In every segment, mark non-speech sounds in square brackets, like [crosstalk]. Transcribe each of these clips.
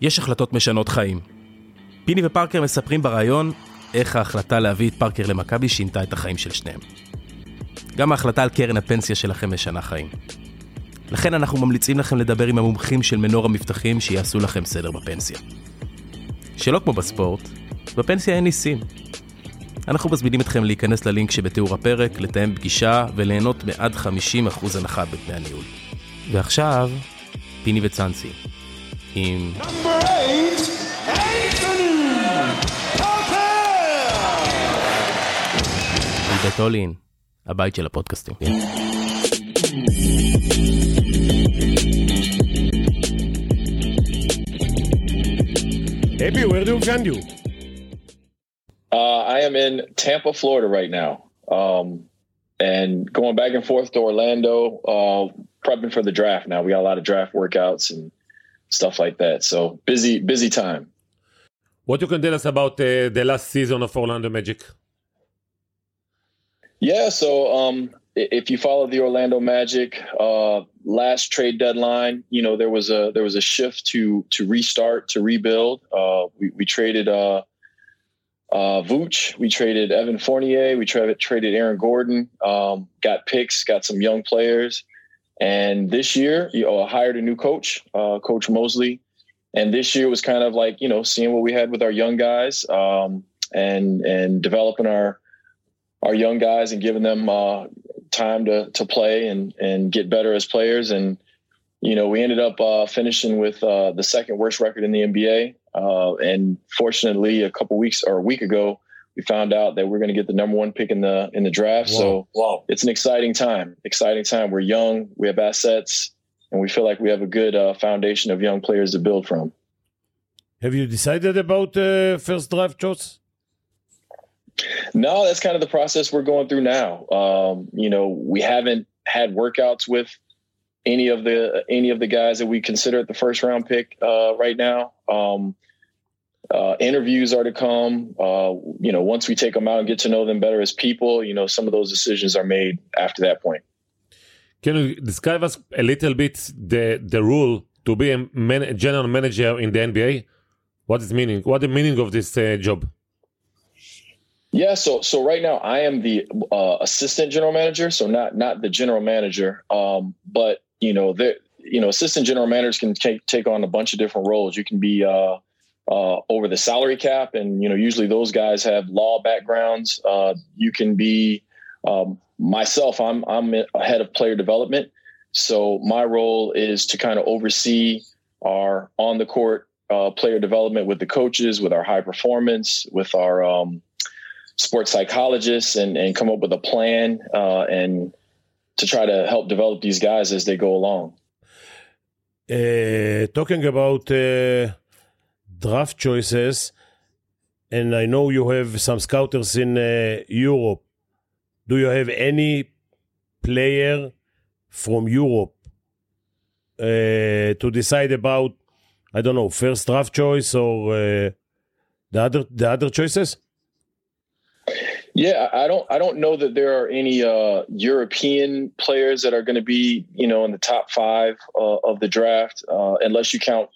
יש החלטות משנות חיים. פיני ופארקר מספרים בריאיון איך ההחלטה להביא את פארקר למכבי שינתה את החיים של שניהם. גם ההחלטה על קרן הפנסיה שלכם משנה חיים. לכן אנחנו ממליצים לכם לדבר עם המומחים של מנור המבטחים שיעשו לכם סדר בפנסיה. שלא כמו בספורט, בפנסיה אין ניסים. אנחנו מזמינים אתכם להיכנס ללינק שבתיאור הפרק, לתאם פגישה וליהנות מעד 50% הנחה בדמי הניהול. ועכשיו, פיני וצאנסי. team. Number eight, Anthony Parker! מבית אולין, הבית של הפודקאסטים. Where do you find you? Uh, I am in Tampa, Florida right now. Um, and going back and forth to Orlando, uh, prepping for the draft now. We got a lot of draft workouts and stuff like that. So busy, busy time. What you can tell us about uh, the last season of Orlando Magic? Yeah, so um, if you follow the Orlando Magic, uh, last trade deadline, you know there was a there was a shift to to restart to rebuild. Uh, we, we traded uh, uh, Vooch, we traded Evan Fournier, we tra- traded Aaron Gordon, um, got picks, got some young players, and this year, you know, I hired a new coach, uh, Coach Mosley, and this year was kind of like you know seeing what we had with our young guys um, and and developing our our young guys and giving them uh, time to to play and and get better as players. And you know, we ended up uh, finishing with uh, the second worst record in the NBA. Uh, and fortunately, a couple weeks or a week ago, we found out that we're going to get the number one pick in the in the draft. Wow. So Wow. it's an exciting time. Exciting time. We're young. We have assets. And we feel like we have a good uh, foundation of young players to build from. Have you decided about uh, first draft choice? No, that's kind of the process we're going through now. Um, you know, we haven't had workouts with any of the any of the guys that we consider at the first round pick uh, right now. Um, uh, interviews are to come. Uh, you know, once we take them out and get to know them better as people, you know, some of those decisions are made after that point. Can you describe us a little bit the the rule to be a man, general manager in the NBA? What is meaning? What the meaning of this uh, job? Yeah, so so right now I am the uh, assistant general manager, so not not the general manager. Um, but you know, the you know, assistant general managers can take take on a bunch of different roles. You can be uh, over the salary cap, and you know, usually those guys have law backgrounds. Uh, you can be um, myself. I'm I'm head of player development, so my role is to kind of oversee our on the court uh, player development with the coaches, with our high performance, with our um, sports psychologists and, and come up with a plan uh, and to try to help develop these guys as they go along. Uh, talking about uh, draft choices, and I know you have some scouters in uh, Europe. Do you have any player from Europe uh, to decide about? I don't know, first draft choice or uh, the other the other choices? Yeah, I don't I don't know that there are any uh, European players that are going to be you know in the top five uh, of the draft uh, unless you count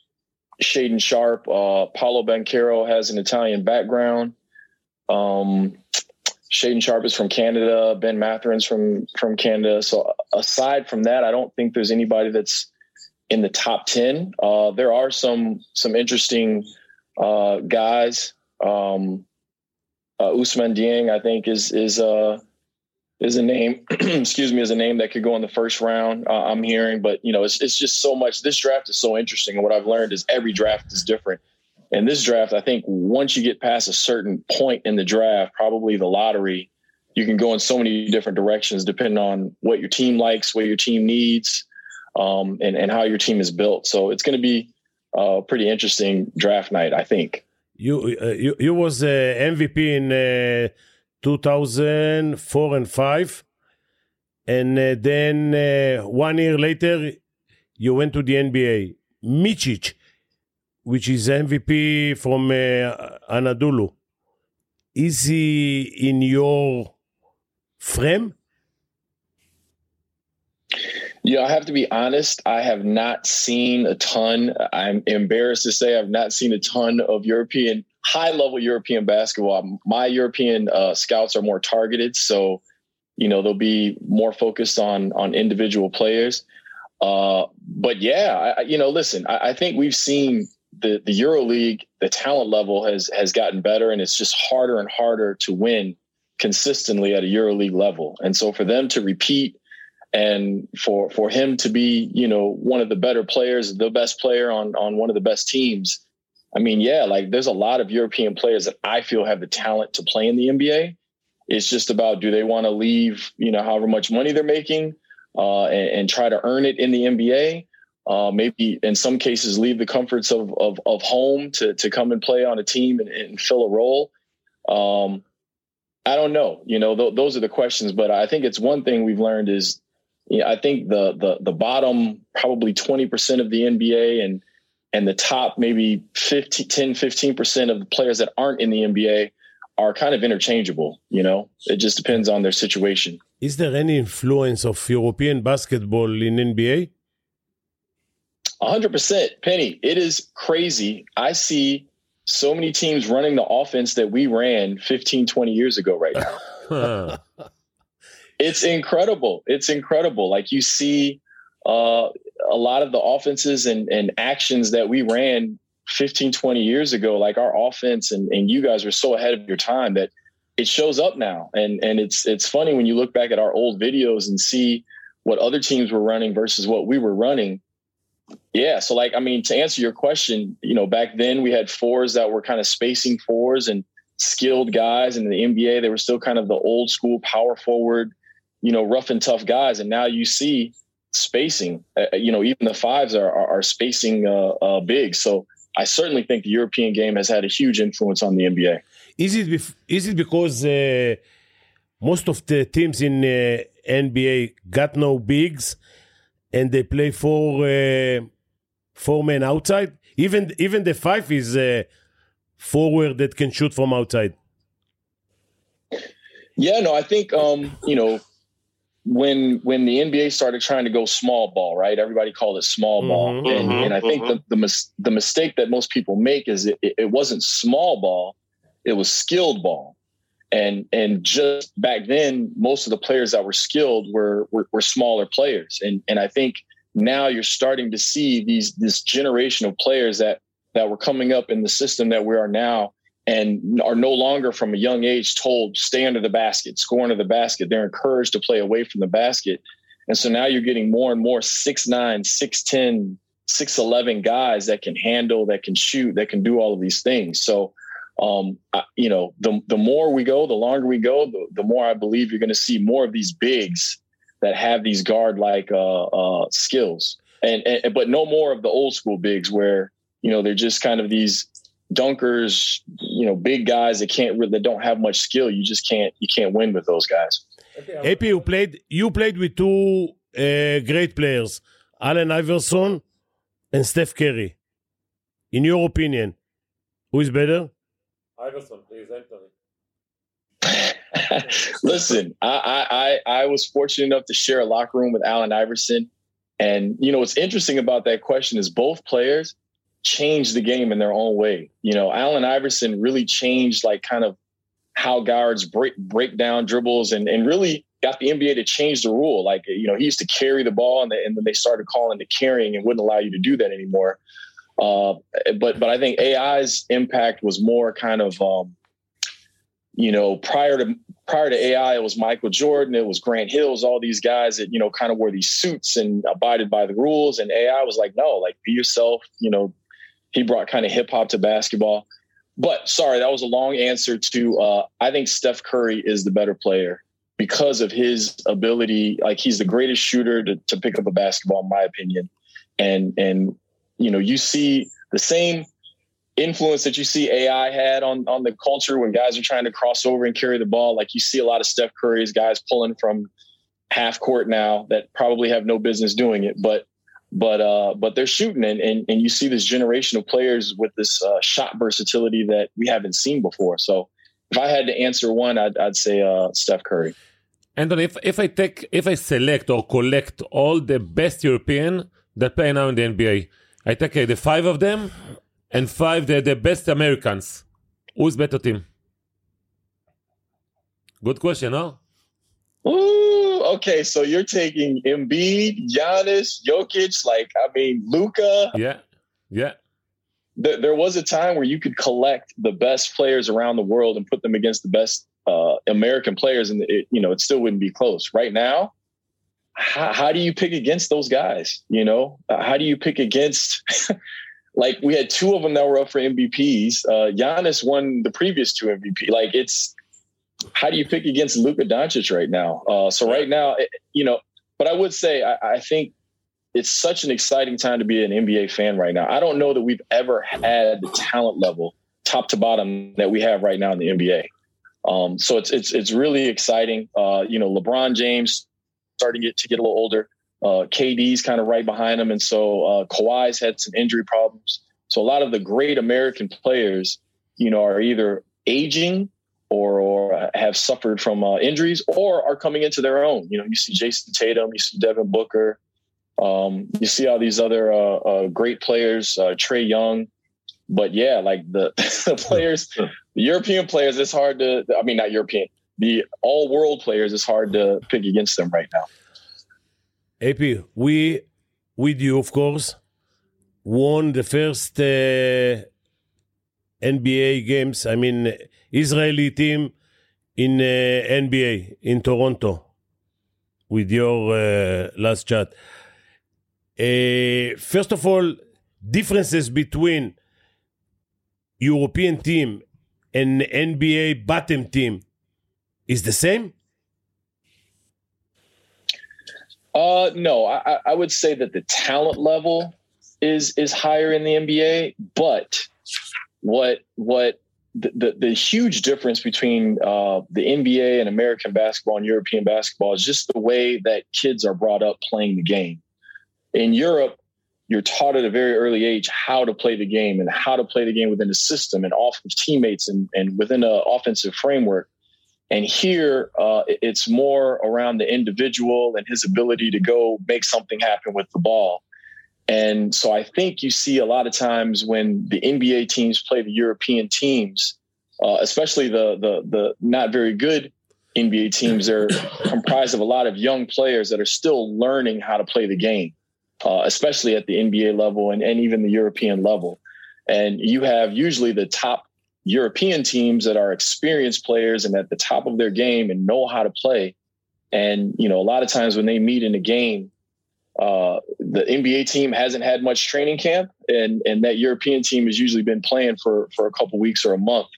Shaedon Sharpe. Uh, Paolo Banchero has an Italian background. Um, Shaedon Sharpe is from Canada. Ben Mathurin's from from Canada. So aside from that, I don't think there's anybody that's in the top ten. Uh, there are some some interesting uh, guys. Um, uh, Ousmane Dieng, I think, is is uh, is a name. [clears throat] excuse me, is a name that could go in the first round. Uh, I'm hearing, but you know, it's it's just so much. This draft is so interesting, and what I've learned is every draft is different. And this draft, I think, once you get past a certain point in the draft, probably the lottery, you can go in so many different directions depending on what your team likes, what your team needs, um, and and how your team is built. So it's going to be a pretty interesting draft night, I think. You uh, you you was uh, MVP in uh, 2004 and five, and uh, then uh, one year later you went to the NBA. Micic, which is MVP from uh, Anadolu, is he in your frame? Yeah, I have to be honest. I have not seen a ton. I'm embarrassed to say I've not seen a ton of European, high level European basketball. My European uh, scouts are more targeted, so you know they'll be more focused on on individual players. Uh, but yeah, I, you know, listen, I, I think we've seen the the Euro League. The talent level has has gotten better, and it's just harder and harder to win consistently at a Euro League level. And so for them to repeat and for for him to be you know one of the better players the best player on on one of the best teams i mean yeah like there's a lot of european players that i feel have the talent to play in the nba it's just about do they want to leave you know however much money they're making uh, and, and, try to earn it in the nba uh, maybe in some cases leave the comforts of of, of home to to come and play on a team and, and fill a role um, I don't know. You know, th- those are the questions. But I think it's one thing we've learned is yeah, I think the the the bottom probably 20% of the NBA and and the top maybe 15 10 15% of the players that aren't in the NBA are kind of interchangeable, you know. It just depends on their situation. Is there any influence of European basketball in NBA? 100%, Penny. It is crazy. I see so many teams running the offense that we ran 15 20 years ago right now. [laughs] it's incredible. It's incredible. Like you see uh, a lot of the offenses and, and actions that we ran 15, 20 years ago, like our offense and, and you guys were so ahead of your time that it shows up now. And and it's it's funny when you look back at our old videos and see what other teams were running versus what we were running. Yeah. So like, I mean, to answer your question, you know, back then we had fours that were kind of spacing fours and skilled guys. In the NBA, they were still kind of the old school power forward, you know, rough and tough guys. And now you see spacing, uh, uh, you know, even the fives are, are, are spacing uh, uh, big. So I certainly think the European game has had a huge influence on the NBA. Is it, bef- is it because uh, most of the teams in uh, NBA got no bigs and they play four, four men outside? Even, even the five is forward that can shoot from outside. Yeah, no, I think um, you know when when the NBA started trying to go small ball, right? Everybody called it small ball, mm-hmm, and, mm-hmm, and I think mm-hmm. the the, mis- the mistake that most people make is it, it wasn't small ball, it was skilled ball, and and just back then, most of the players that were skilled were were, were smaller players, and and I think now you're starting to see these this generation of players that that were coming up in the system that we are now and are no longer from a young age told stay under the basket, score under the basket. They're encouraged to play away from the basket. And so now you're getting more and more 6'9, 6'10, 6'11 guys that can handle, that can shoot, that can do all of these things. So, um, I, you know, the, the more we go, the longer we go, the, the more I believe you're going to see more of these bigs that have these guard like uh, uh, skills. And, and, but no more of the old school bigs where, you know, they're just kind of these dunkers, you know, big guys that can't really that don't have much skill. You just can't you can't win with those guys. AP, you played you played with two uh, great players, Allen Iverson and Steph Curry. In your opinion, who is better? Iverson, please enter. [laughs] Listen, I, I I was fortunate enough to share a locker room with Allen Iverson, and you know what's interesting about that question is both players changed the game in their own way. You know, Allen Iverson really changed like kind of how guards break break down dribbles and and really got the NBA to change the rule. Like, you know, he used to carry the ball and, they, and then they started calling the carrying and wouldn't allow you to do that anymore. Uh, but but I think AI's impact was more kind of um, you know prior to prior to AI it was Michael Jordan it was Grant Hills all these guys that you know kind of wore these suits and abided by the rules and AI was like no like be yourself you know he brought kind of hip hop to basketball. But sorry, that was a long answer to uh, I think Steph Curry is the better player because of his ability. Like he's the greatest shooter to, to pick up a basketball, in my opinion. And and you know, you see the same influence that you see AI had on on the culture when guys are trying to cross over and carry the ball. Like you see a lot of Steph Curry's guys pulling from half court now that probably have no business doing it. But but uh, but they're shooting, and, and and you see this generation of players with this uh, shot versatility that we haven't seen before. So if I had to answer one, I'd, I'd say uh, Steph Curry. Anthony, if, if I take, if I select or collect all the best European that play now in the NBA, I take uh, the five of them and five the, the best Americans. Who's better team? Good question, huh? Ooh, okay. So you're taking Embiid, Giannis, Jokic, like I mean, Luka. Yeah, yeah. Th- there was a time where you could collect the best players around the world and put them against the best uh, American players, and it, you know it still wouldn't be close. Right now, how, how do you pick against those guys? You know, Uh, how do you pick against? [laughs] like we had two of them that were up for MVPs. Uh, Giannis won the previous two MVP. Like it's how do you pick against Luka Doncic right now? Uh, so right now, it- you know, but I would say I, I think it's such an exciting time to be an NBA fan right now. I don't know that we've ever had the talent level, top to bottom, that we have right now in the NBA. Um, so it's it's it's really exciting. Uh, you know, LeBron James starting to get, to get a little older. Uh, KD's kind of right behind him, and so uh, Kawhi's had some injury problems. So a lot of the great American players, you know, are either aging or, or have suffered from uh, injuries or are coming into their own. You know, you see Jayson Tatum, you see Devin Booker, um, you see all these other uh, uh, great players, uh, Trae Young. But yeah, like the, [laughs] the players, the European players, it's hard to, I mean, not European, the all world players, it's hard to pick against them right now. AP, we, with you, of course, won the first uh, NBA games. I mean, Israeli team in uh, NBA in Toronto with your uh, last chat. Uh, first of all, differences between European team and NBA bottom team is the same? Uh, no, I, I would say that the talent level is is higher in the NBA, but what what the, the, huge difference between uh, the NBA and American basketball and European basketball is just the way that kids are brought up playing the game. In Europe, you're taught at a very early age how to play the game and how to play the game within a system and off of teammates and, and within an offensive framework. And here, uh, it's more around the individual and his ability to go make something happen with the ball. And so I think you see a lot of times when the NBA teams play the European teams, uh, especially the, the the not very good NBA teams, they're comprised of a lot of young players that are still learning how to play the game, uh, especially at the NBA level and, and even the European level. And you have usually the top European teams that are experienced players and at the top of their game and know how to play. And you know, a lot of times when they meet in a game, uh, the NBA team hasn't had much training camp, and and that European team has usually been playing for for a couple weeks or a month.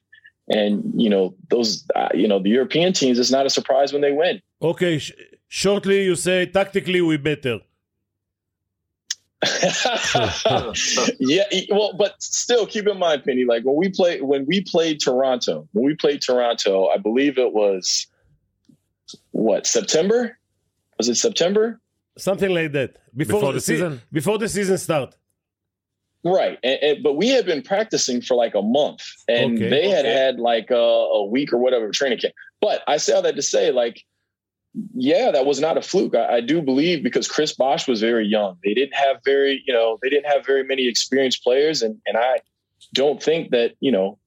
And you know those, uh, you know the European teams. It's not a surprise when they win. Okay, sh- shortly you say tactically we better. [laughs] yeah, well, but still, keep in mind, Penny. Like when we play, when we played Toronto, when we played Toronto, I believe it was what September. Was it September? Something like that. Before, Before the se- season? Before the season start. Right, and, and- but we had been practicing for like a month, and Okay. they had Okay. had like a, a week or whatever training camp. But I say all that to say, like, yeah, that was not a fluke. I, I do believe because Chris Bosh was very young. They didn't have very, you know, they didn't have very many experienced players, and and I don't think that you know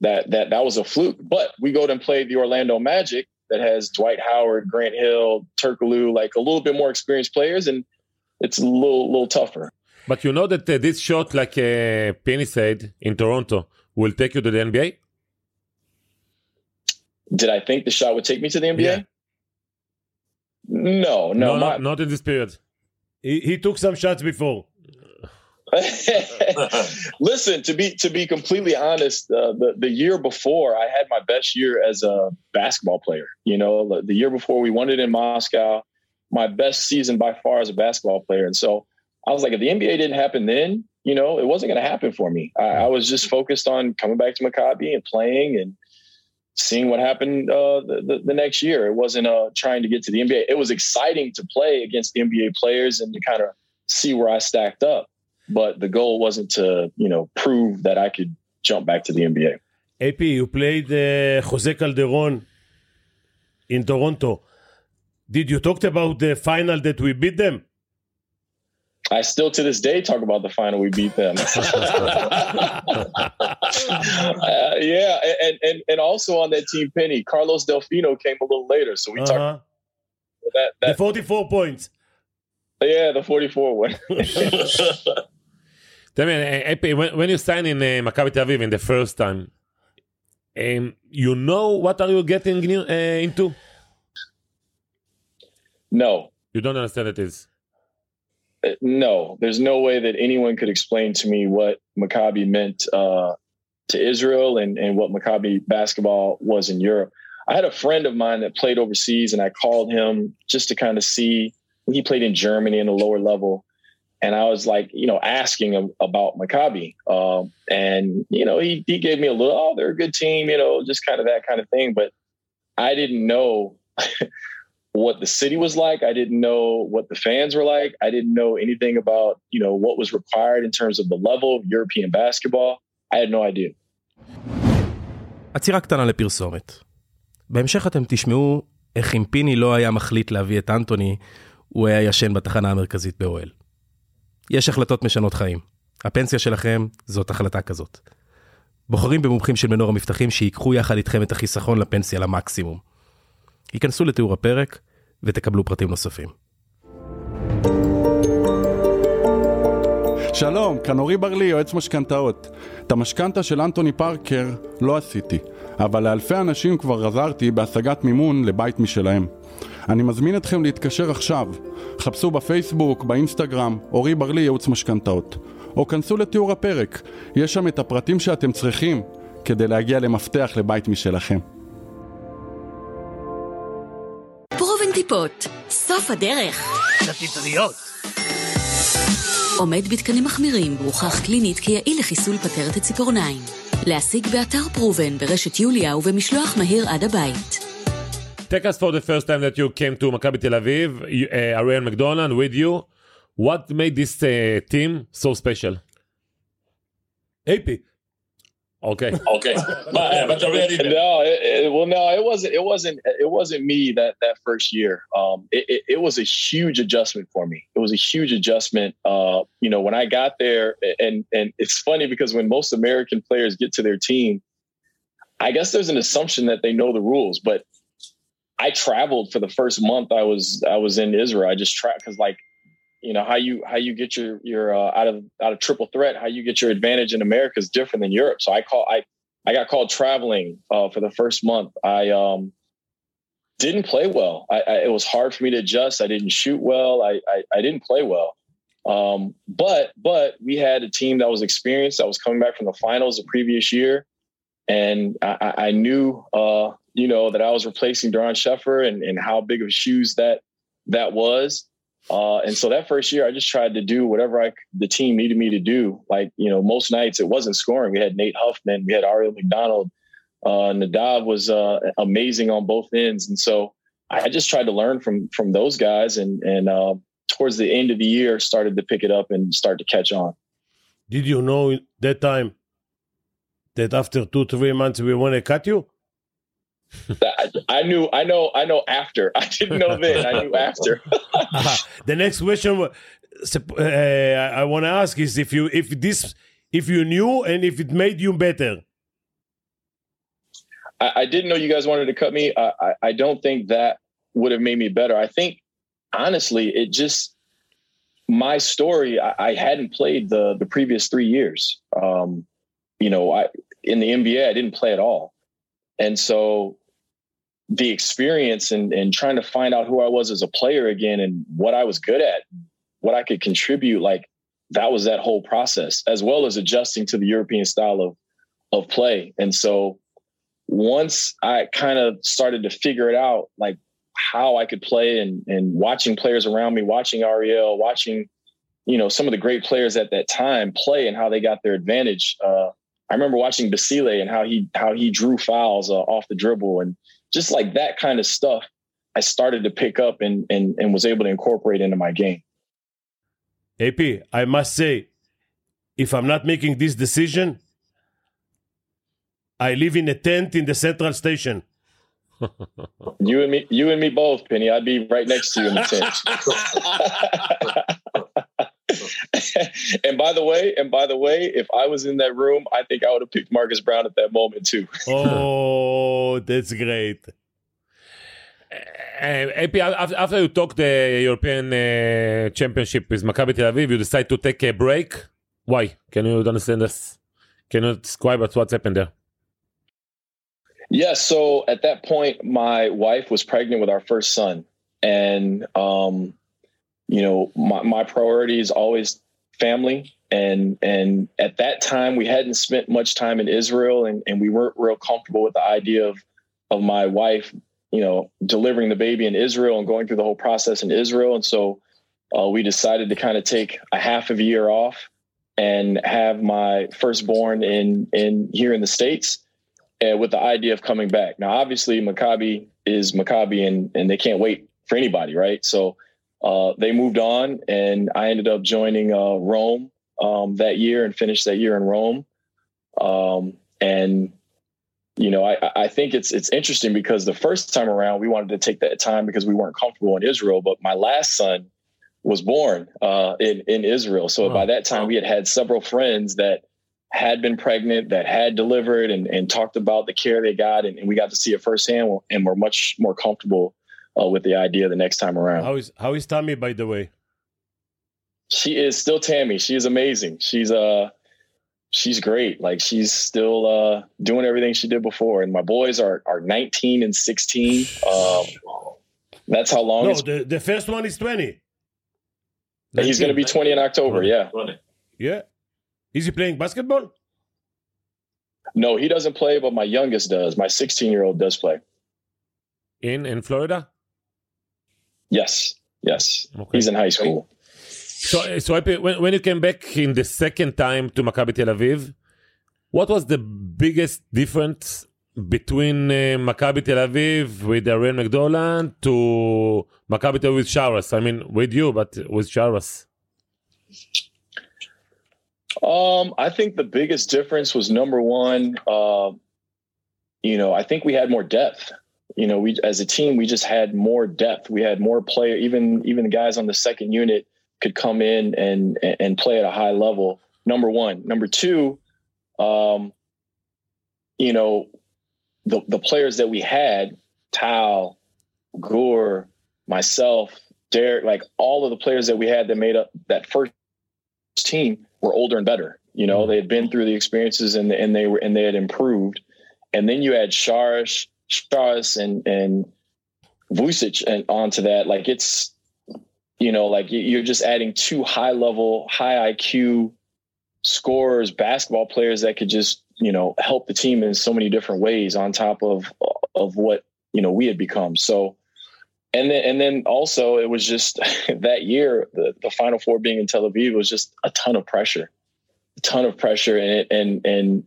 that that that was a fluke. But we go and play the Orlando Magic that has Dwight Howard, Grant Hill, Turkoglu, like a little bit more experienced players, and it's a little little tougher. But you know that uh, this shot, like uh, Penny said in Toronto, will take you to the NBA? Did I think the shot would take me to the NBA? Yeah. No, no. no, my, not, not in this period. He, he took some shots before. [laughs] Listen, to be to be completely honest, uh, the the year before I had my best year as a basketball player. You know, the, year before we won it in Moscow, my best season by far as a basketball player. And so I was like, if the NBA didn't happen then, you know, it wasn't going to happen for me. I, I was just focused on coming back to Maccabi and playing and seeing what happened uh, the, the, the next year. It wasn't uh, trying to get to the NBA. It was exciting to play against the NBA players and to kind of see where I stacked up. But the goal wasn't to, you know, prove that I could jump back to the NBA. AP, you played uh, Jose Calderon in Toronto. Did you talk about the final that we beat them? I still to this day talk about the final we beat them. [laughs] Uh, yeah, and, and and also on that team, Penny Carlos Delfino came a little later, so we talked Uh-huh. that, The that 44 points. yeah the forty four one. [laughs] [laughs] Tell me, Epi, when, when you sign in uh, Maccabi Tel Aviv in the first time, um, you know what are you getting new, uh, into? no, You don't understand it is. Uh, no, there's no way that anyone could explain to me what Maccabi meant uh, to Israel and, and what Maccabi basketball was in Europe. I had a friend of mine that played overseas, and I called him just to kind of see. He played in Germany in the lower level, and I was like, you know, asking him about Maccabi, um, and you know, he he gave me a little, oh, they're a good team, you know, just kind of that kind of thing. But I didn't know [laughs] what the city was like. I didn't know what the fans were like. I didn't know anything about, you know, what was required in terms of the level of European basketball. I had no idea. עצירה קטנה לפרסומת. בהמשך אתם תשמעו איך אם פיני לא היה מחליט להביא את אנטוני, הוא היה ישן בתחנה המרכזית באוהל. יש החלטות משנות חיים. הפנסיה שלכם זאת החלטה כזאת. בוחרים במומחים של מנור המבטחים שיקחו יחד איתכם את החיסכון לפנסיה למקסימום. היכנסו לתיאור הפרק ותקבלו פרטים נוספים. שלום, כאן אורי בר-לי, יועץ משכנתאות. את המשכנתה של אנטוני פארקר לא עשיתי, אבל לאלפי אנשים כבר עזרתי בהשגת מימון לבית משלהם. אני מזמין אתכם להתקשר עכשיו. חפשו בפייסבוק, באינסטגרם, אורי בר-לי, ייעוץ משכנתאות. או כנסו לתיאור הפרק, יש שם את הפרטים שאתם צריכים כדי להגיע למפתח לבית משלכם. פרובן טיפות, סוף הדרך. עומד בתקנים מחמירים והוכח קלינית כיעיל לחיסול פטרת הציפורניים. להשיג באתר פרובן ברשת יוליה ובמשלוח מהיר עד הבית. Take us for the first time that you came to Maccabi Tel Aviv, you, uh, Ariel McDonald with you. What made this uh, team so special? AP. Okay. [laughs] Okay, but, uh, but already No, it, it, well, no, it wasn't. It wasn't. It wasn't me that that first year. Um, it, it, it was a huge adjustment for me. It was a huge adjustment. Uh, you know, when I got there, and and it's funny because when most American players get to their team, I guess there's an assumption that they know the rules, but I traveled for the first month I was I was in Israel. I just tracked because like you know how you how you get your your uh, out of out of triple threat how you get your advantage in America is different than Europe. So I call I I got called traveling uh, for the first month. I um didn't play well. I, I it was hard for me to adjust. I didn't shoot well. I I, I didn't play well. Um, but but we had a team that was experienced that was coming back from the finals the previous year, and I, I- I knew uh, you know that I was replacing Doron Sheffer and and how big of shoes that that was. Uh, and so that first year, I just tried to do whatever I, the team needed me to do. Like you know, most nights it wasn't scoring. We had Nate Huffman, we had Ariel McDonald, uh, Nadav was uh, amazing on both ends, and so I just tried to learn from from those guys. And and uh, towards the end of the year, started to pick it up and start to catch on. Did you know that time that after two, three months we want to cut you? I, I knew, I know, I know. After I didn't know then, I knew after. [laughs] the next question uh, I- I want to ask is if you if this if you knew and if it made you better. I, I didn't know you guys wanted to cut me. I, I, I don't think that would have made me better. I think honestly, it just my story. I, I hadn't played the the previous three years. Um, you know, I in the NBA, I didn't play at all, and so the experience and and trying to find out who I was as a player again and what I was good at, what I could contribute, like that was that whole process, as well as adjusting to the European style of of play. And so once I kind of started to figure it out, like how I could play and and watching players around me, watching Ariel, watching, you know, some of the great players at that time play and how they got their advantage. Uh, I remember watching Basile and how he how he drew fouls uh, off the dribble and just like that kind of stuff. I started to pick up and and and was able to incorporate into my game. AP, I must say, if I'm not making this decision, I live in a tent in the central station. You and me, you and me both, Penny. I'd be right next to you in the tent. [laughs] [laughs] [laughs] and by the way, and by the way, if I was in that room, I think I would have picked Marcus Brown at that moment too. [laughs] oh, that's great. Uh, AP, after you took the European uh, Championship with Maccabi Tel Aviv, you decide to take a break. Why? Can you understand this? Can you describe us what's happened there? Yeah, so at that point, my wife was pregnant with our first son, and um, you know, my, my priority is always family, and and at that time, we hadn't spent much time in Israel, and and we weren't real comfortable with the idea of of my wife, you know, delivering the baby in Israel and going through the whole process in Israel, and so uh, we decided to kind of take a half of a year off and have my firstborn in in here in the states and with the idea of coming back. Now, obviously, Maccabi is Maccabi, and and they can't wait for anybody, right? So uh, they moved on, and I ended up joining uh, Rome um, that year and finished that year in Rome. Um, and you know, I, I think it's it's interesting because the first time around we wanted to take that time because we weren't comfortable in Israel, but my last son was born uh, in in Israel. So by that time, we had had several friends that had been pregnant, that had delivered, and, and talked about the care they got, and, and we got to see it firsthand, and we're much more comfortable uh, with the idea the next time around. How is how is Tommy, by the way? She is still Tammy. She is amazing. She's uh she's great. Like she's still uh doing everything she did before. And my boys are are 19 and 16. Um that's how long No, it's the, the first one is 20. And he's gonna be 20 in October, yeah. Yeah. Is he playing basketball? No, he doesn't play, but my youngest does. My 16 year old does play. In in Florida? Yes. Yes. Okay. He's in high school. So, so when, when you came back in the second time to Maccabi Tel Aviv, what was the biggest difference between uh, Maccabi Tel Aviv with Ariel McDonald to Maccabi Tel Aviv with Sharas? I mean, with you, but with Sharas. Um, I think the biggest difference was number one, uh, you know, I think we had more depth. You know, we as a team we just had more depth. We had more player. Even even the guys on the second unit could come in and and play at a high level. Number one. Number two, um, you know, the the players that we had, Tal, Gur, myself, Derrick, like all of the players that we had that made up that first team were older and better. You know, they had been through the experiences and and they were and they had improved. And then you had Sharish, Sharish and and Vujcic and onto that. Like it's you know, like you- you're just adding two high level, high IQ scorers, basketball players that could just, you know, help the team in so many different ways on top of of what, you know, we had become. So and then and then also it was just [laughs] that year, the, the final four being in Tel Aviv was just a ton of pressure. A ton of pressure and and and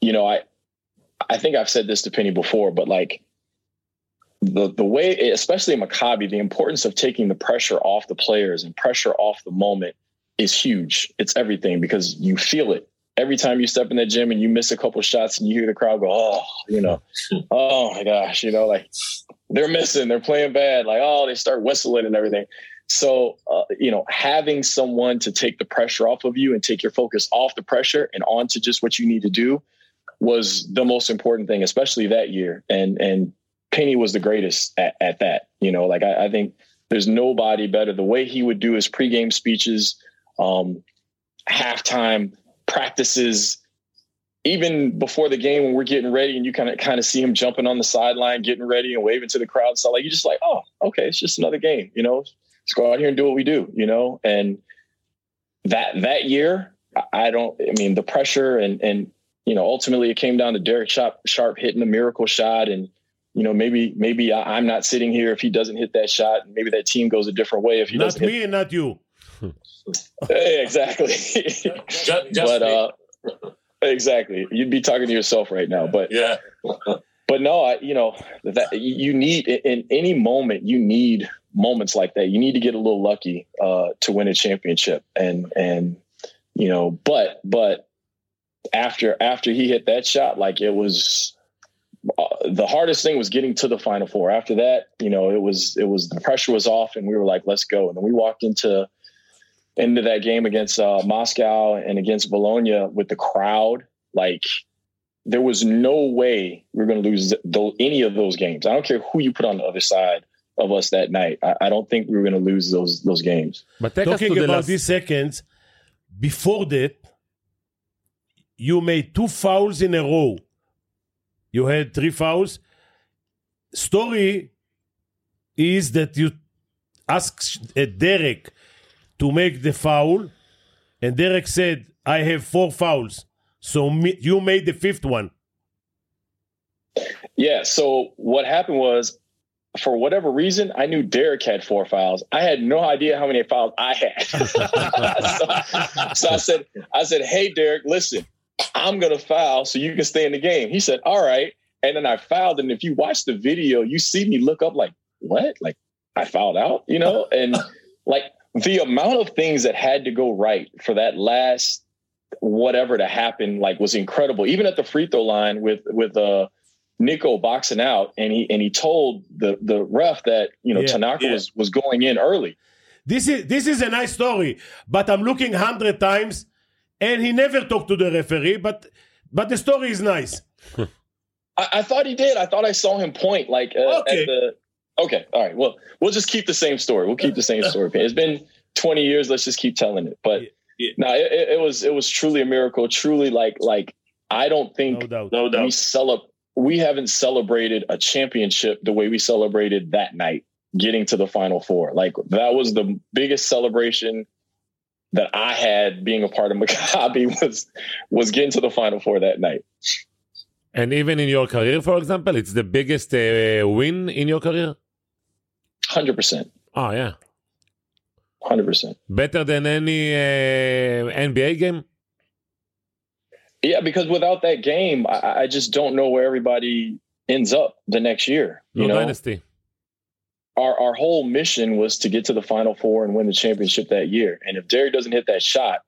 you know, I I think I've said this to Penny before, but like the the way, especially in Maccabi, the importance of taking the pressure off the players and pressure off the moment is huge. It's everything because you feel it every time you step in that gym and you miss a couple shots and you hear the crowd go, oh, you know, [laughs] oh my gosh, you know, like they're missing, they're playing bad, like oh, they start whistling and everything. So, uh, you know, having someone to take the pressure off of you and take your focus off the pressure and onto just what you need to do was the most important thing, especially that year. And and Penny was the greatest at, at that. You know, like I, I think there's nobody better. The way he would do his pregame speeches, um, halftime practices, even before the game when we're getting ready, and you kind of kind of see him jumping on the sideline, getting ready and waving to the crowd. So like you just like, oh, okay, it's just another game. You know, let's go out here and do what we do. You know, and that that year, I- I don't. I mean, the pressure and and you know, ultimately it came down to Derrick Sharp, Sharp hitting a miracle shot, and you know, maybe maybe I, I'm not sitting here if he doesn't hit that shot. Maybe that team goes a different way if he Not doesn't. hit me and not you. [laughs] Hey, exactly. Just, just but uh, exactly, you'd be talking to yourself right now. But yeah. but no, I you know that you need in any moment you need moments like that. You need to get a little lucky uh, to win a championship, and and you know, but but after after he hit that shot, like it was uh, the hardest thing was getting to the final four. After that, you know, it was it was the pressure was off, and we were like, let's go. And then we walked into into that game against uh, Moscow and against Bologna with the crowd. Like there was no way we are going to lose th- any of those games. I don't care who you put on the other side of us that night. I, I don't think we were going to lose those those games. But take us to Talking about last... these seconds, before that, you made two fouls in a row. You had three fouls. Story is that you asked Derrick to make the foul, and Derrick said, "I have four fouls." So you made the fifth one. Yeah. So what happened was, for whatever reason, I knew Derrick had four fouls. I had no idea how many fouls I had. [laughs] so, so I said, I said, "Hey, Derrick, listen, I'm gonna foul so you can stay in the game." He said, "All right." And then I fouled, and if you watch the video, you see me look up like, "What?" Like I fouled out, you know, [laughs] and like the amount of things that had to go right for that last whatever to happen like was incredible even at the free throw line with with uh Nico boxing out and he and he told the the ref that you know Yeah, Tanaka yeah. was was going in early This is this is a nice story, but I'm looking hundred times, and he never talked to the referee. But but the story is nice. [laughs] I, I thought he did I thought I saw him point like uh, Okay. at the okay all right well we'll just keep the same story we'll keep the same story [laughs] it's been 20 years let's just keep telling it but Yeah. no it, it it was it was truly a miracle truly like like I don't think No doubt. No we doubt. celebrate we haven't celebrated a championship the way we celebrated that night getting to the final four like that was the biggest celebration that i had being a part of maccabi [laughs] was was getting to the final four that night And even in your career, for example, it's the biggest uh, win in your career? 100% Oh, yeah. 100% Better than any uh, NBA game? yeah because without that game i, I just don't know where everybody ends up the next year you know dynasty. Our, our whole mission was to get to the final four and win the championship that year. And if Derrick doesn't hit that shot,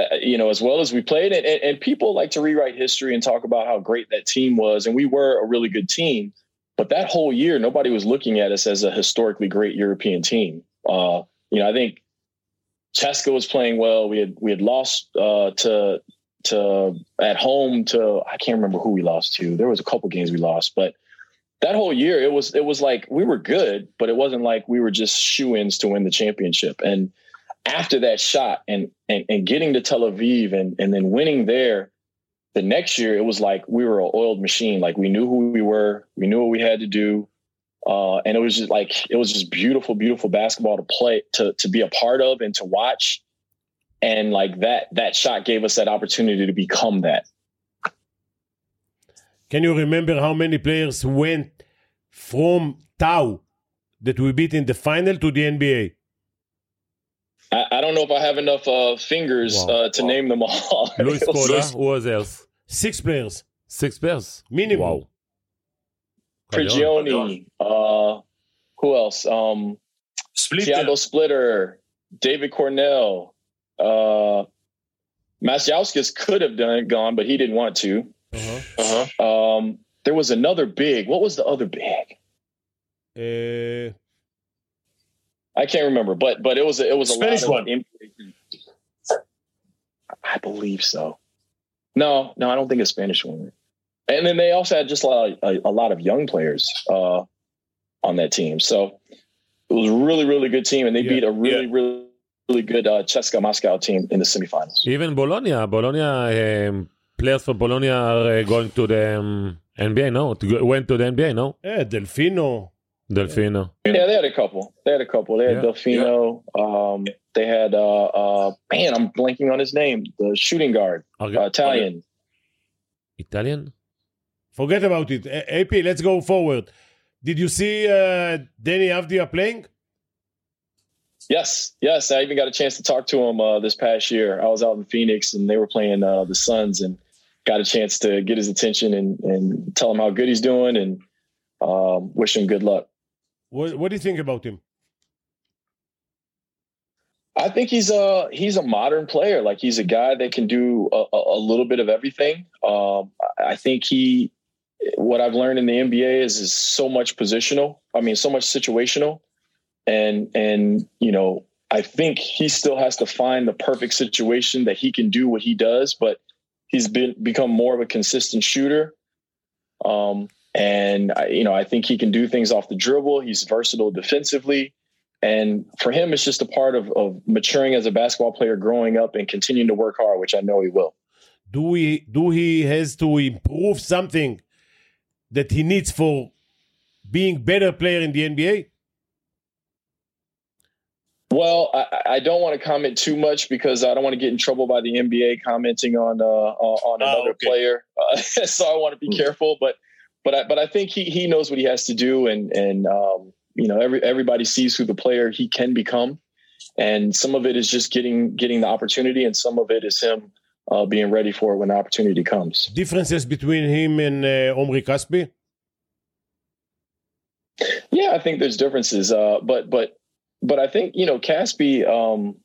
uh, you know, as well as we played it, and, and people like to rewrite history and talk about how great that team was. And we were a really good team, but that whole year, nobody was looking at us as a historically great European team. Uh, you know, I think CSKA was playing well. We had, we had lost uh, to, to at home to, I can't remember who we lost to. There was a couple games we lost, but that whole year it was it was like we were good, but it wasn't like we were just shoe ins to win the championship. And after that shot and, and and getting to Tel Aviv and and then winning there, the next year it was like we were an oiled machine. Like we knew who we were, we knew what we had to do. Uh, and it was just like it was just beautiful, beautiful basketball to play to to be a part of and to watch. And like that that shot gave us that opportunity to become that. Can you remember how many players went from Tau that we beat in the final to the NBA? I, I don't know if I have enough uh, fingers Wow. uh, to name them all. [laughs] Luis It was- who was else? Six players Six players? minimum. Wow. Prigioni, uh, who else? Um, Split. Tiago Splitter, David Cornell, uh, Macijauskas could have done it gone, but he didn't want to. Uh-huh. Uh-huh. Um, there was another big. What was the other big? Uh, I can't remember, but but it was a, it was a Spanish lot one. of I believe so. No, no, I don't think it's Spanish one. And then they also had just a lot of, a, a lot of young players uh, on that team. So it was a really really good team, and they Yeah, beat a really really really good uh, CSKA Moscow team in the semifinals. Even Bologna. Bologna um, players from Bologna are uh, going to the um, NBA, no? To go, went to the NBA, no? eh, Delfino. Delfino. Yeah, they had a couple. They had a couple. They had Yeah. Delfino. Um, they had uh, uh, man, I'm blanking on his name. The shooting guard, Arge- uh, Italian. Italian? Forget about it. A- AP, let's go forward. Did you see uh, Deni Avdija playing? Yes, yes. I even got a chance to talk to him uh, this past year. I was out in Phoenix and they were playing uh, the Suns and got a chance to get his attention and, and tell him how good he's doing and um, wish him good luck. What, what do you think about him? I think he's a he's a modern player. Like he's a guy that can do a, a a little bit of everything. Um, I think he, what I've learned in the NBA is is so much positional. I mean, so much situational, and and you know, I think he still has to find the perfect situation that he can do what he does. But he's been become more of a consistent shooter. Um, and I, you know, I think he can do things off the dribble. He's versatile defensively. And for him, it's just a part of, of maturing as a basketball player, growing up and continuing to work hard, which I know he will. Do we do he has to improve something that he needs for being better player in the NBA? Well, I, I don't want to comment too much because I don't want to get in trouble by the NBA commenting on uh, on Ah, another okay. player. Uh, [laughs] so I want to be careful, but but I, but I think he he knows what he has to do, and and um, you know every everybody sees who the player he can become, and some of it is just getting getting the opportunity, and some of it is him uh, being ready for it when the opportunity comes. Differences between him and uh, Omri Caspi? Yeah, I think there's differences, uh, but but but I think you know Caspi. Um,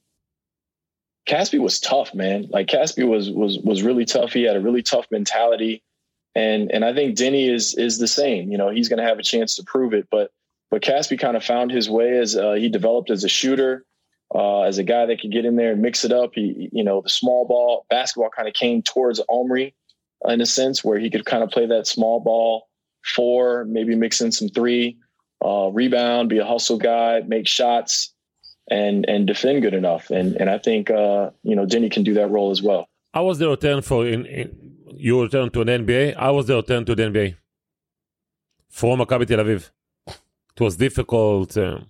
Caspi was tough, man. Like Caspi was was was really tough. He had a really tough mentality, and and I think Deni is is the same. You know, he's going to have a chance to prove it. But but Caspi kind of found his way as uh, he developed as a shooter, uh, as a guy that could get in there and mix it up. He you know the small ball basketball kind of came towards Omri in a sense where he could kind of play that small ball four, maybe mix in some three, uh, rebound, be a hustle guy, make shots, and and defend good enough. And and I think uh, you know Deni can do that role as well. I was the return for in, in you return to an NBA? I was the return to the NBA from Maccabi Tel Aviv? It was difficult. Um,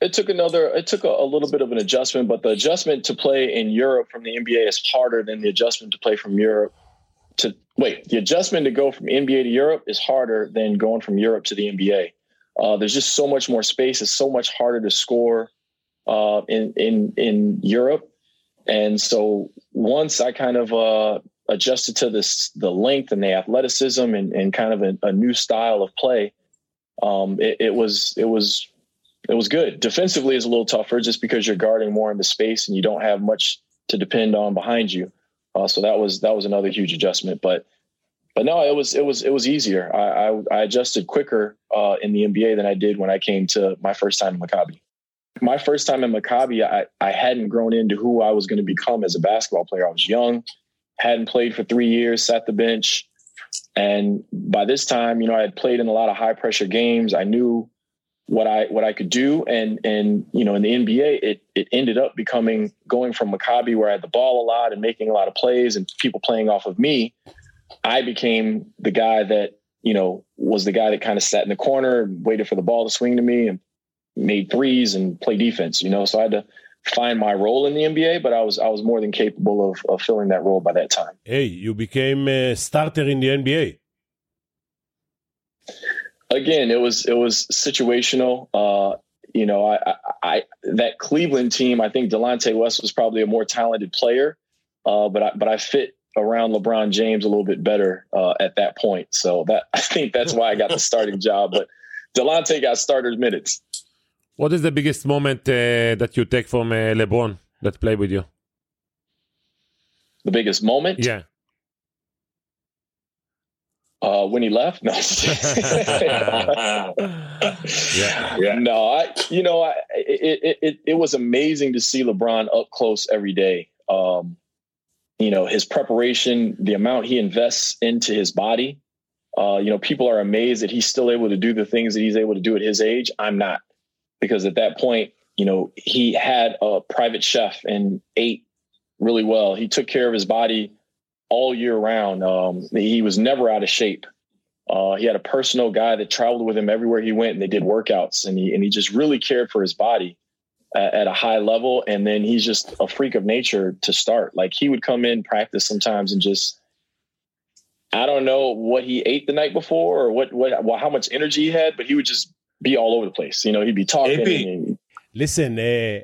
It took another. It took a, a little bit of an adjustment, but the adjustment to play in Europe from the NBA is harder than the adjustment to play from Europe. To wait, the adjustment to go from NBA to Europe is harder than going from Europe to the NBA. Uh, there's just so much more space. It's so much harder to score uh, in in in Europe, and so once I kind of uh, adjusted to this the length and the athleticism and, and kind of a, a new style of play, um, it, it was it was it was good. Defensively is a little tougher just because you're guarding more in the space and you don't have much to depend on behind you. Uh, so that was that was another huge adjustment. But but no, it was it was it was easier. I I, I adjusted quicker uh, in the NBA than I did when I came to my first time in Maccabi. My first time in Maccabi, I, I hadn't grown into who I was going to become as a basketball player. I was young, hadn't played for three years, sat the bench, and by this time, you know, I had played in a lot of high pressure games. I knew what I what I could do, and and you know in the NBA it it ended up becoming going from Maccabi where I had the ball a lot and making a lot of plays and people playing off of me. I became the guy that you know was the guy that kind of sat in the corner, and waited for the ball to swing to me, and made threes and play defense. You know, so I had to find my role in the NBA, but I was I was more than capable of, of filling that role by that time. Hey, you became a starter in the NBA. again, it was it was situational. Uh, you know, I, I, I that Cleveland team. I think Delonte West was probably a more talented player, uh, but I, but I fit around LeBron James a little bit better uh, at that point. So that [laughs] I think that's why I got the [laughs] starting job. But Delonte got starters minutes. what is the biggest moment uh, that you take from uh, LeBron that played with you? The biggest moment, Yeah. uh, when he left. No, [laughs] yeah, yeah. no, I you know I it, it it it was amazing to see LeBron up close every day. Um, you know his preparation, the amount he invests into his body. Uh, you know, people are amazed that he's still able to do the things that he's able to do at his age. I'm not, because at that point, you know, he had a private chef and ate really well. He took care of his body all year round. Um, he was never out of shape. Uh, he had a personal guy that traveled with him everywhere he went, and they did workouts, and he and he just really cared for his body at, at a high level. And then he's just a freak of nature to start. Like he would come in practice sometimes and just, I don't know what he ate the night before or what what well, how much energy he had, but he would just be all over the place. You know, he'd be talking. AP. and- Listen, uh,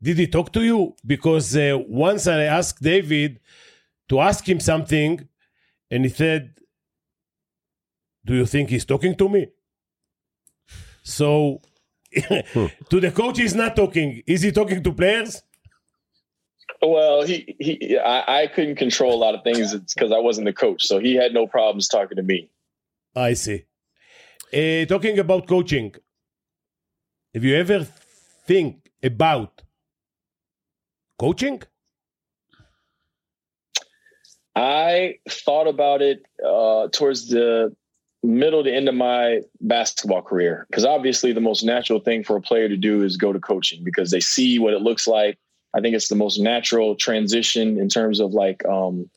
did he talk to you? Because uh, once I asked David to ask him something, and he said, "Do you think he's talking to me?" So, [laughs] to the coach, he's not talking. Is he talking to players? Well, he he I, I couldn't control a lot of things It's because I wasn't the coach, so he had no problems talking to me. I see. Uh, talking about coaching, have you ever think about coaching? I thought about it uh, towards the middle to end of my basketball career because obviously the most natural thing for a player to do is go to coaching because they see what it looks like. I think it's the most natural transition in terms of like um,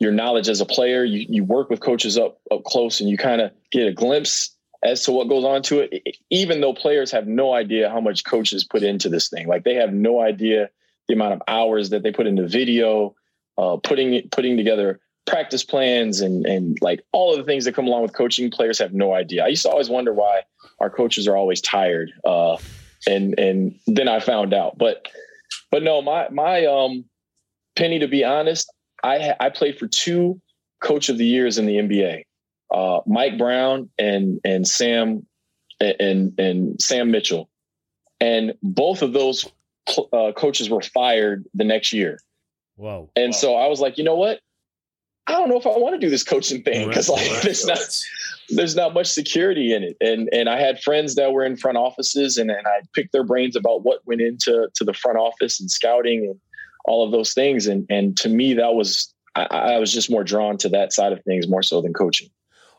your knowledge as a player. You you work with coaches up up close and you kind of get a glimpse as to what goes on to it. Even though players have no idea how much coaches put into this thing, like they have no idea the amount of hours that they put into video, uh, putting putting together practice plans and and like all of the things that come along with coaching. Players have no idea. I used to always wonder why our coaches are always tired, uh, and and then I found out. But but no, my my um Pini, to be honest, I I played for two coach of the years in the NBA, uh, Mike Brown and and Sam and and Sam Mitchell, and both of those uh, coaches were fired the next year. Wow. And wow. so I was like, you know what? I don't know if I want to do this coaching thing because like right, there's right. not there's not much security in it. And and I had friends that were in front offices and, and I picked their brains about what went into to the front office and scouting and all of those things. And and to me that was I, I was just more drawn to that side of things more so than coaching.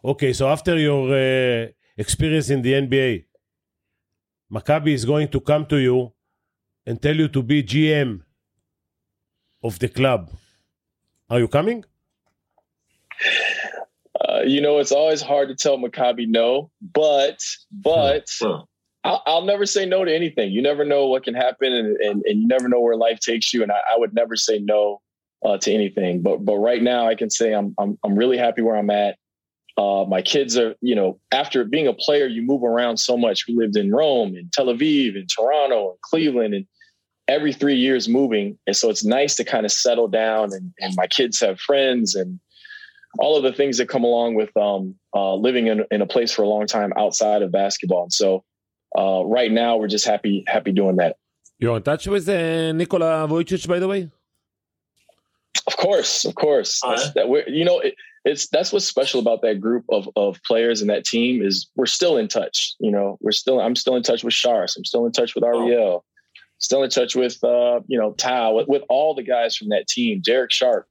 Okay, so after your uh, experience in the NBA, Maccabi is going to come to you and tell you to be GM of the club. Are you coming? Uh, you know, it's always hard to tell Maccabi no, but but I'll, I'll, never say no to anything. You never know what can happen, and, and, and you never know where life takes you. And I, I would never say no uh, to anything. But but right now, I can say I'm I'm I'm really happy where I'm at. Uh, my kids are, you know, after being a player, you move around so much. We lived in Rome, and Tel Aviv, and Toronto, and Cleveland, and every three years moving. And so it's nice to kind of settle down, and, and my kids have friends and all of the things that come along with um, uh, living in, in a place for a long time outside of basketball. And so uh, right now, we're just happy happy doing that. You're in touch with uh, Nikola Vujcic, by the way. Of course, of course. Right. That we're, you know, it, it's that's what's special about that group of of players and that team is we're still in touch. You know, we're still I'm still in touch with Shars. I'm still in touch with Ariel. Oh. Still in touch with uh, you know Tal with, with all the guys from that team. Derrick Sharp.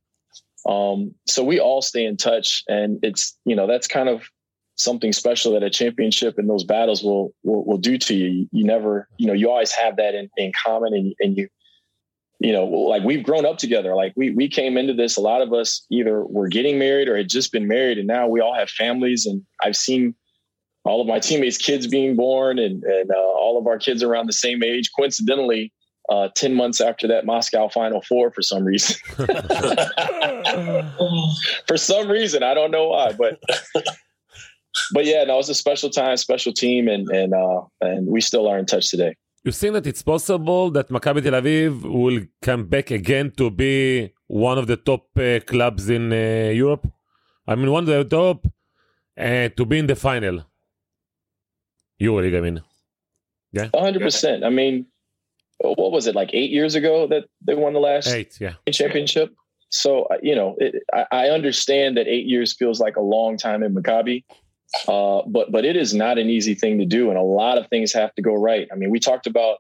Um, so we all stay in touch, and it's you know that's kind of something special that a championship and those battles will will, will do to you. You never you know you always have that in, in common, and, and you you know like we've grown up together. Like we we came into this. A lot of us either were getting married or had just been married, and now we all have families. And I've seen all of my teammates' kids being born, and and uh, all of our kids around the same age. Coincidentally, uh, 10 months after that Moscow Final Four for some reason. [laughs] [laughs] for some reason, I don't know why, but but yeah, no, it's a special time, special team, and and uh, and we still are in touch today. You think that it's possible that Maccabi Tel Aviv will come back again to be one of the top uh, clubs in uh, Europe? I mean, one of the top uh, to be in the final. EuroLeague, I mean. Yeah, hundred percent. I mean, what was it like eight years ago that they won the last eight yeah. championship? So uh, you know it, I, I, understand that eight years feels like a long time in maccabi uh, but but it is not an easy thing to do and a lot of things have to go right. I mean we talked about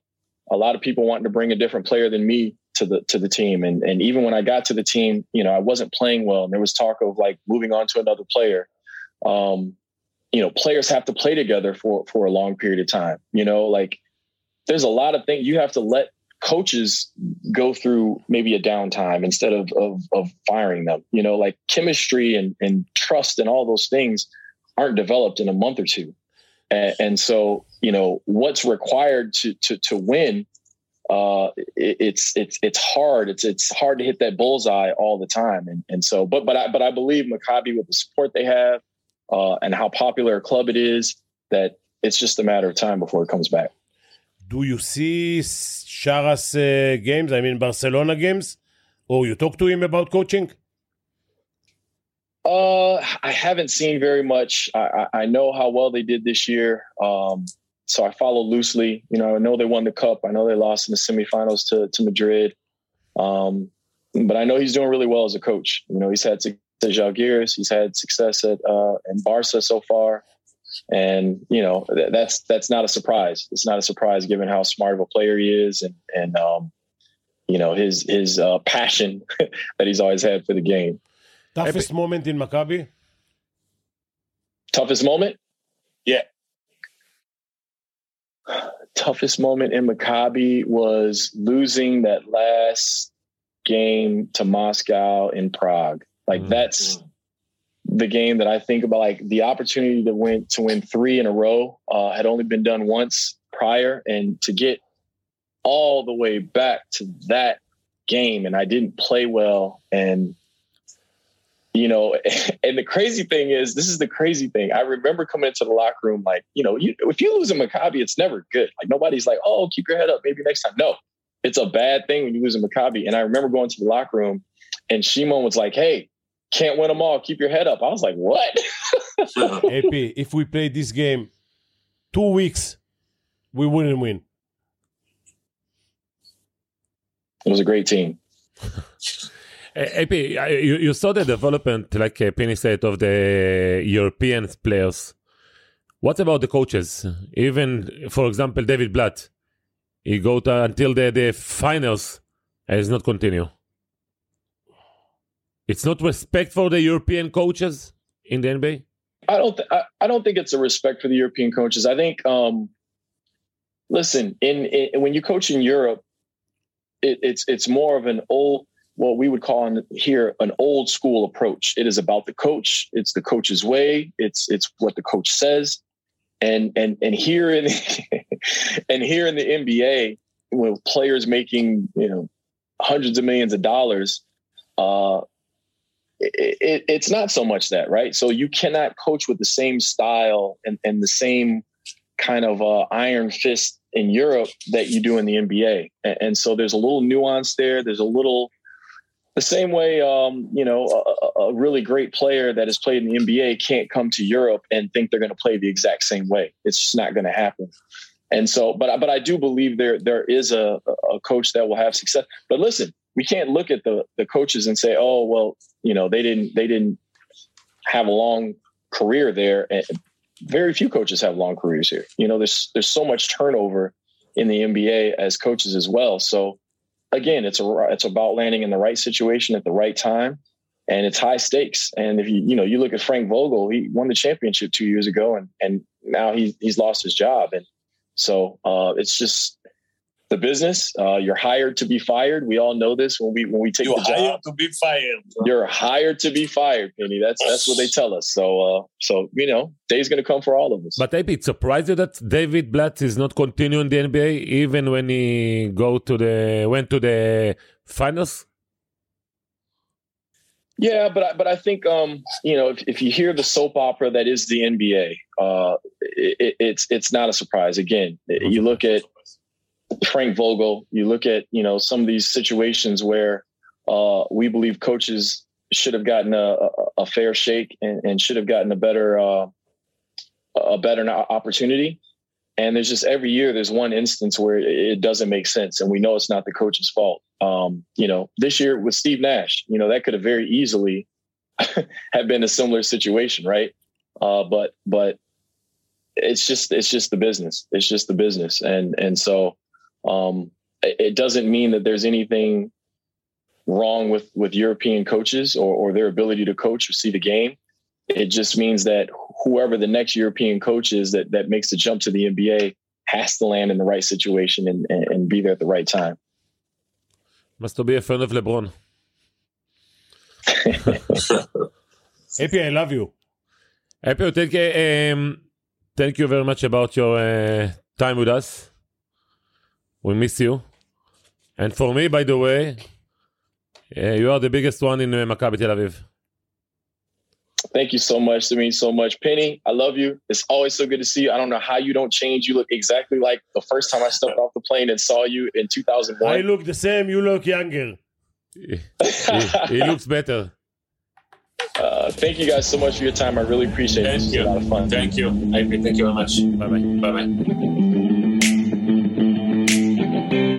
a lot of people wanting to bring a different player than me to the to the team and and even when i got to the team you know i wasn't playing well and there was talk of like moving on to another player. Um you know players have to play together for for a long period of time you know like there's a lot of things you have to let coaches go through maybe a downtime instead of, of, of firing them. You know, like chemistry and, and trust and all those things aren't developed in a month or two. And, and so, you know, what's required to, to, to win, uh, it, it's, it's, it's hard. It's, it's hard to hit that bullseye all the time. And, and so, but, but I, but I believe Maccabi with the support they have, uh, and how popular a club it is that it's just a matter of time before it comes back do you see Shara's uh, games? I mean, Barcelona games? Or you talk to him about coaching? Uh, I haven't seen very much. I, I know how well they did this year. Um, so I follow loosely. You know, I know they won the cup. I know they lost in the semifinals to to Madrid. Um, but I know he's doing really well as a coach. You know, he's had success at Žalgiris, he's had success at uh, in Barca so far, and you know th- that's that's not a surprise. It's not a surprise given how smart of a player he is, and and um, you know his his uh, passion [laughs] that he's always had for the game. Toughest moment in Maccabi? Toughest moment? Yeah. Toughest moment in Maccabi was losing that last game to Moscow in Prague. Like Mhm. that's the game that I think about. Like the opportunity to win to win three in a row uh, had only been done once prior, and to get all the way back to that game, and I didn't play well, and you know, [laughs] and the crazy thing is, this is the crazy thing. I remember coming into the locker room, like, you know, you, if you lose a Maccabi, it's never good. Like nobody's like, oh, keep your head up, maybe next time. No, it's a bad thing when you lose a Maccabi. And I remember going to the locker room, and Shimon was like, hey, can't win them all. Keep your head up. I was like, what? [laughs] AP, if we played this game two weeks, we wouldn't win. It was a great team. AP, uh, you, you saw the development, like uh, Pini said, of the European players. What about the coaches? Even, for example, David Blatt, he go to, until the, the finals and does not continue. It's not respect for the European coaches in the NBA. I don't. Th- I, I don't think it's a respect for the European coaches. I think. Um, listen, in, in when you coach in Europe, it, it's it's more of an old, what we would call in here an old school approach. It is about the coach. It's the coach's way. It's it's what the coach says, and and and here in [laughs] and here in the NBA, with players making you know hundreds of millions of dollars, uh, it, it, it's not so much that, right? So you cannot coach with the same style and, and the same kind of uh, iron fist in Europe that you do in the NBA. And, and so there's a little nuance there. There's a little, the same way, um, you know, a, a really great player that has played in the NBA can't come to Europe and think they're going to play the exact same way. It's just not going to happen. And so, but but I do believe there there is a, a coach that will have success. But listen, we can't look at the the coaches and say, oh well, you know, they didn't they didn't have a long career there. And very few coaches have long careers here. You know, there's there's so much turnover in the NBA as coaches as well. So again, it's a it's about landing in the right situation at the right time, and it's high stakes. And if you you know you look at Frank Vogel, he won the championship two years ago, and and now he he's lost his job, and so uh, it's just the business. Uh, you're hired to be fired. We all know this when we when we take You the job. hired to be fired. You're hired to be fired, Pini. That's that's what they tell us. So uh, so you know, day's gonna come for all of us. But maybe it surprised you that David Blatt is not continuing the NBA even when he go to the went to the finals. Yeah, but I, but I think um, you know if, if you hear the soap opera that is the NBA, uh, it, it's it's not a surprise. Again, you look at Frank Vogel, you look at you know some of these situations where uh, we believe coaches should have gotten a, a, fair shake and, and should have gotten a better uh, a better opportunity. And there's just every year there's one instance where it, it doesn't make sense, and we know it's not the coach's fault. Um, you know, this year with Steve Nash, you know that could have very easily [laughs] have been a similar situation, right? Uh, but but it's just it's just the business. It's just the business, and and so um, it, it doesn't mean that there's anything wrong with with European coaches or, or their ability to coach or see the game. It just means that whoever the next European coach is that that makes the jump to the NBA has to land in the right situation and, and, and be there at the right time. Must be a fan of LeBron. [laughs] AP, I love you. Happy thank you, um, thank you very much about your uh, time with us. We miss you. And for me, by the way, uh, you are the biggest one in uh, Maccabi Tel Aviv. Thank you so much. It means so much. Pini, I love you. It's always so good to see you. I don't know how you don't change. You look exactly like the first time I stepped off the plane and saw you in 2001. I look the same, you look younger. he, he looks better. [laughs] Uh, thank you guys so much for your time. I really appreciate it. Thank This you. a lot of fun. Thank you. I thank you very much. Bye bye. Bye bye.